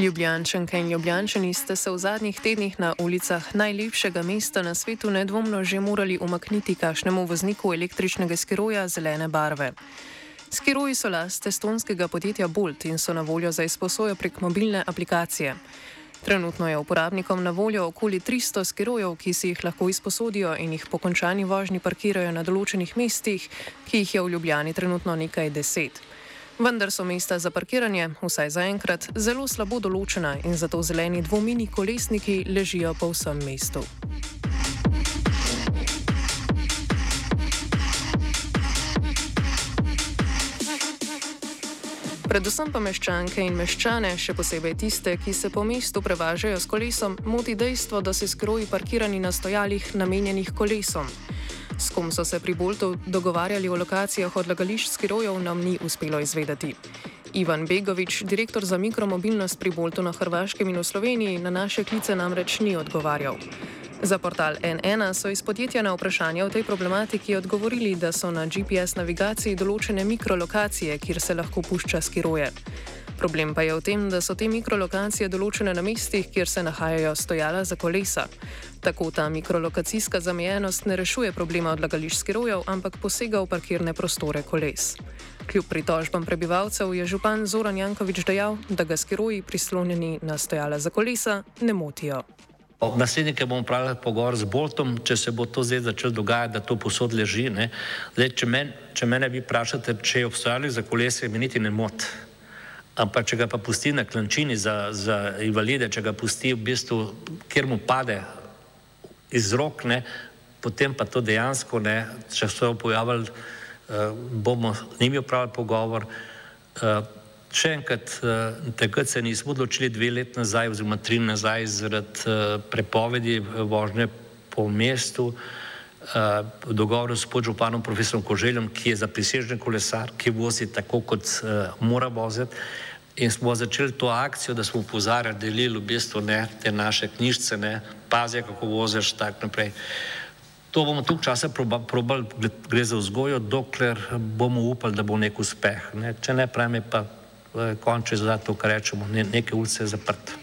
Ljubljančanke in ljubljančani ste se v zadnjih tednih na ulicah najlepšega mesta na svetu nedvomno že morali umakniti kašnemu vozniku električnega skiroja zelene barve. Skiroji so last estonskega podjetja Bolt in so na voljo za izposojo prek mobilne aplikacije. Trenutno je uporabnikom na voljo okoli 300 skirojev, ki si jih lahko izposodijo in jih po končani vožnji parkirajo na določenih mestih, ki jih je v Ljubljani trenutno nekaj deset. Vendar so mesta za parkiranje, vsaj zaenkrat, zelo slabo določena in zato zeleni dvomini kolesniki ležijo po vsem mestu. Predvsem pa meščanke in meščane, še posebej tiste, ki se po mestu prevažajo s kolesom, moti dejstvo, da se skroji parkirani na stojalih namenjenih kolesom. S kom so se pri Boltu dogovarjali o lokacijah odlagališč skirojev, nam ni uspelo izvedeti. Ivan Begovič, direktor za mikromobilnost pri Boltu na Hrvaškem in v Sloveniji, na naše klice namreč ni odgovarjal. Za portal N1 so iz podjetja na vprašanje o tej problematiki odgovorili, da so na GPS navigaciji določene mikrolokacije, kjer se lahko pušča skiroje. Problem pa je v tem, da so te mikrolokacije določene na mestih, kjer se nahajajo stojala za kolesa. Tako ta mikrolokacijska zamejenost ne rešuje problema odlagališč skirojev, ampak posega v parkirne prostore koles. Kljub pritožbam prebivalcev je župan Zoran Jankovič dejal, da ga skiroji prislonjeni na stojala za kolesa ne motijo. Ob naslednjem bomo pravili pogovor z Boltom, če se bo to zdaj začelo dogajati, da to posod leži. Zdaj, če, men, če mene vi vprašate, če je obstajali za kolesje, mi niti ne moti. Ampak, če ga pa pusti na klančini za, za invalide, če ga pusti v bistvu, kjer mu pade iz rok, ne, potem pa to dejansko, ne, če so jo pojavili, uh, bomo njimi upravili pogovor. Uh, še enkrat, uh, takrat se nismo odločili dve leti nazaj, oziroma tri nazaj, zaradi uh, prepovedi vožnje po mestu. V dogovoru s podžupanom profesorom Koželjem, ki je zaprisežen kolesar, ki vozi tako, kot uh, mora voziti. In smo začeli to akcijo, da smo upozarjali, delili v bistvu ne, te naše knjižice, ne, pazi, kako voziš, tako naprej. To bomo tu časa probali, gre za vzgojo, dokler bomo upali, da bo nek uspeh. Ne. Če ne, pravim, pa uh, konče za to, kar rečemo, ne, neke ulice zaprte.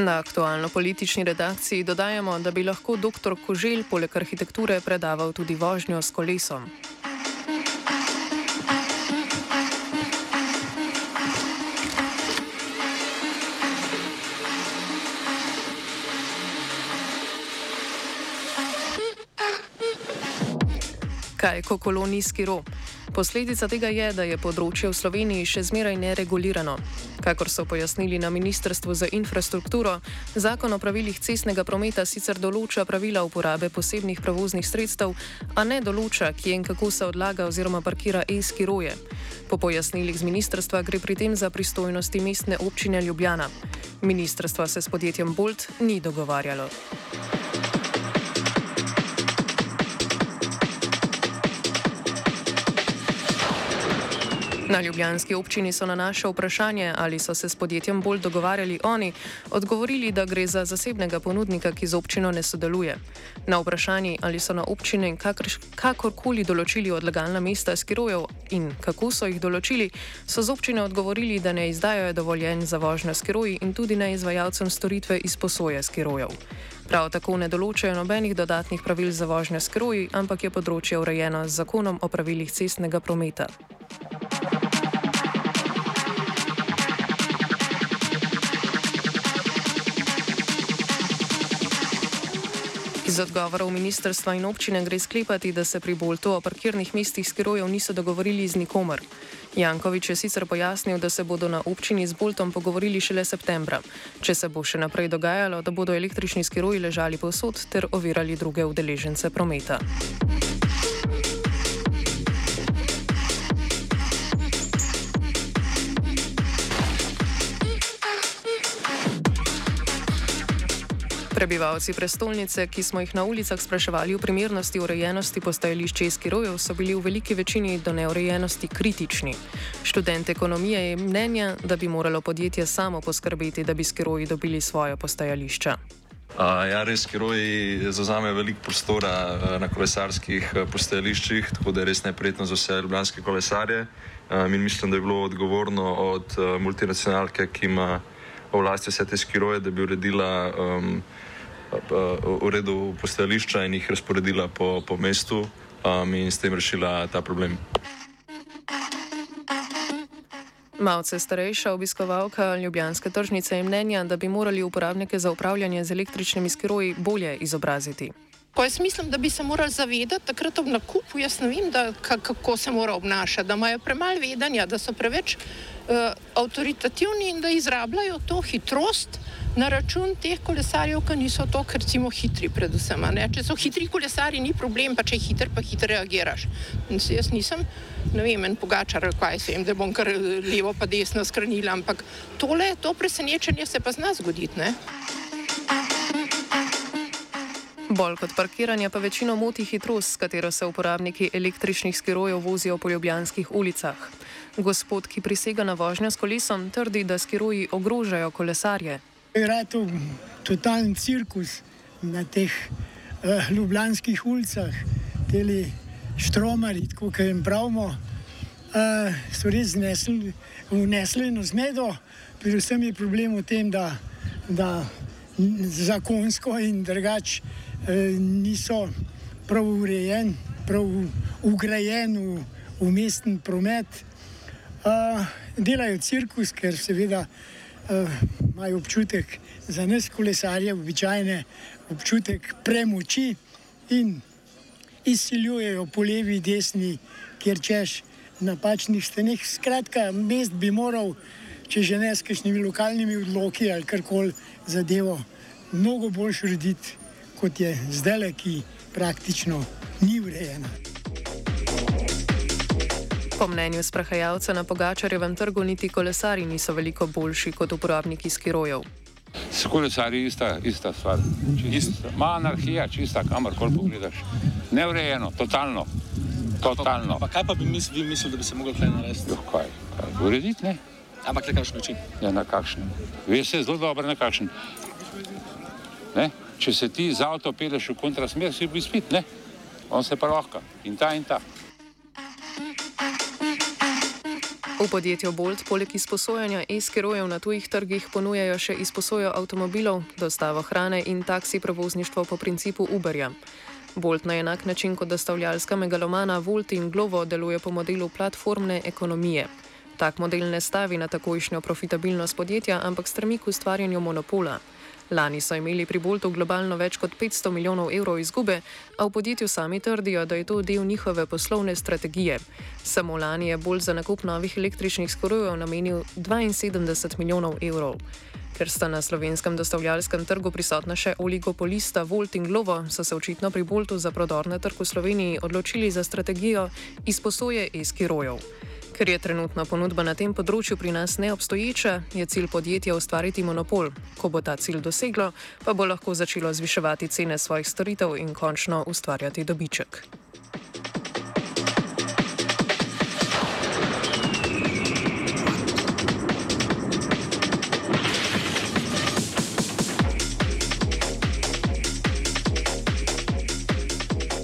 Na aktualno politični redakciji dodajamo, da bi lahko dr. Koželj poleg arhitekture predaval tudi vožnjo s kolesom. Kaj ko kolonijski ro? Posledica tega je, da je področje v Sloveniji še zmeraj neregulirano. Kakor so pojasnili na Ministrstvu za infrastrukturo, zakon o pravilih cestnega prometa sicer določa pravila uporabe posebnih prevoznih sredstev, a ne določa, kje in kako se odlaga oziroma parkira e-skiroje. Po pojasnilih z ministrstva gre pri tem za pristojnosti mestne občine Ljubljana. Ministrstvo se s podjetjem Bolt ni dogovarjalo. Na ljubljanski občini so na naše vprašanje, ali so se s podjetjem bolj dogovarjali oni, odgovorili, da gre za zasebnega ponudnika, ki z občino ne sodeluje. Na vprašanje, ali so na občine kakorkoli določili odlagalna mesta skirojev in kako so jih določili, so z občine odgovorili, da ne izdajajo dovoljenj za vožnjo skiroji in tudi ne izvajalcem storitve izposoje skirojev. Prav tako ne določajo nobenih dodatnih pravil za vožnjo skiroji, ampak je področje urejeno z zakonom o pravilih cestnega prometa. Iz odgovorov ministrstva in občine gre sklepati, da se pri Boltu o parkirnih mestih skirojev niso dogovorili z nikomer. Jankovič je sicer pojasnil, da se bodo na občini z Boltom pogovorili šele septembra, če se bo še naprej dogajalo, da bodo električni skiroji ležali povsod ter ovirali druge udeležence prometa. Prebivalci prestolnice, ki smo jih na ulicah spraševali o primernosti urejenosti postajališč Eskirojev, so bili v veliki večini do neurejenosti kritični. Študent ekonomije je mnenja, da bi moralo podjetje samo poskrbeti, da bi Skiroji dobili svoje postajališča. Uh, ja, res, Kiroji zauzamejo veliko prostora uh, na kolesarskih uh, postajališčih, tako da je res neprijetno za vse ljubljanske kolesarje. Uh, in mislim, da je bilo odgovorno od uh, multinacionalke, ki ima v vlasti vse te skiroje, da bi uredila um, uredu postajališča in jih razporedila po, po mestu um, in s tem rešila ta problem. Malce starejša obiskovalka Ljubljanske tržnice je mnenja, da bi morali uporabnike za upravljanje z električnimi skiroji bolje izobraziti. Ko jaz mislim, da bi se morali zavedati takrat ob nakupu, jaz ne vem, da, kako se mora obnašati, da imajo premalo vedenja, da so preveč uh, avtoritativni in da izrabljajo to hitrost na račun teh kolesarjev, ki niso to, ker recimo hitri predvsem. Če so hitri kolesari, ni problem, pa če je hiter, pa hitro reagiraš. Se, jaz nisem, ne vem, en pogačar, kaj se jim, da bom kar levo pa desno skranila, ampak tole, to presenečenje se pa zna zgoditi. Ne? Bolj kot parkiranje pa večino moti hitrost, s katero se uporabniki električnih skirojev vozijo po ljubljanskih ulicah. Gospod, ki prisega na vožnjo s kolesom, trdi, da skiroji ogrožajo kolesarje. Je to totalen cirkus na teh uh, ljubljanskih ulicah, te štromari, kot jim pravimo, uh, so res znesli, vnesli eno zmedo. Predvsem je problem v tem, da, da zakonsko in drugače niso prav urejeni, prav ugrajeni v, v mestni promet. Uh, delajo cirkus, ker seveda uh, imajo občutek za nas, kolesarje, običajne občutek premoči in izsiljujejo po levi, desni, kjer češ napačnih stenih. Skratka, mest bi moral, če že ne s kakšnimi lokalnimi odloki ali karkoli zadevo, mnogo bolj urediti, kot je zdaj, ki praktično ni urejena. Po mnenju sprehajalca na Pogačarjevem trgu niti kolesari niso veliko boljši kot uporabniki skirojev. S kolesari je ista, ista stvar. Ma anarhija, čista, kamorkoli pogledaš. Neurejeno, totalno. totalno. Pa, pa kaj pa bi mis, vi mislili, da bi se moglo kaj narediti? Jo, kaj, kaj, urediti, ne? Ampak na kakšen način? Ja, na kakšen. Veste zelo dobro, na kakšen. Ne? Če se ti z avto peleš v kontrasmer, si bi spit, ne? On se pa lahko. In ta in ta. V podjetju Bolt poleg izposojanja e-skirojev na tujih trgih ponujajo še izposojo avtomobilov, dostavo hrane in taksi prevozništvo po principu Uberja. Bolt na enak način kot dostavljalska megalomana Volt in Glovo deluje po modelu platformne ekonomije. Tak model ne stavi na takojšnjo profitabilnost podjetja, ampak stremi k ustvarjanju monopola. Lani so imeli pri Boltu globalno več kot 500 milijonov evrov izgube, a v podjetju sami trdijo, da je to del njihove poslovne strategije. Samo lani je Bolt za nakup novih električnih skorojev namenil 72 milijonov evrov. Ker sta na slovenskem dostavljalskem trgu prisotna še oligopolista Volt in Glovo, so se očitno pri Boltu za prodor na trgu Sloveniji odločili za strategijo izposoje e-skirojev. Ker je trenutna ponudba na tem področju pri nas neobstoječa, je cilj podjetja ustvariti monopol. Ko bo ta cilj doseglo, pa bo lahko začelo zviševati cene svojih storitev in končno ustvarjati dobiček.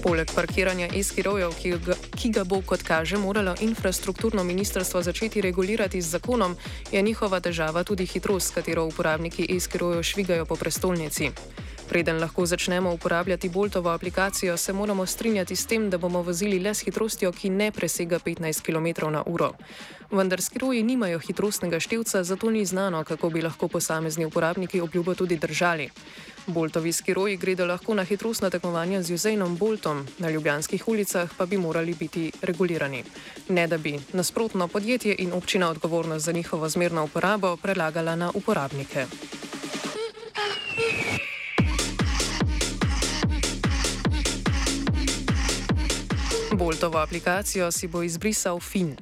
Poleg parkiranja e-skirojev, ki, ki ga bo, kot kaže, moralo infrastrukturno ministrstvo začeti regulirati z zakonom, je njihova težava tudi hitrost, s katero uporabniki e-skirojev švigajo po prestolnici. Preden lahko začnemo uporabljati Boltovo aplikacijo, se moramo strinjati s tem, da bomo vozili le s hitrostjo, ki ne presega 15 km/h. Vendar skiroji nimajo hitrostnega števca, zato ni znano, kako bi lahko posamezni uporabniki obljubo tudi držali. Boltovi skiroji gredo lahko na hitrostna tekmovanja z Jusainom Boltom, na ljubljanskih ulicah pa bi morali biti regulirani. Ne da bi nasprotno podjetje in občina odgovornost za njihovo zmerno uporabo prelagala na uporabnike. Boltovo aplikacijo si bo izbrisal Fin.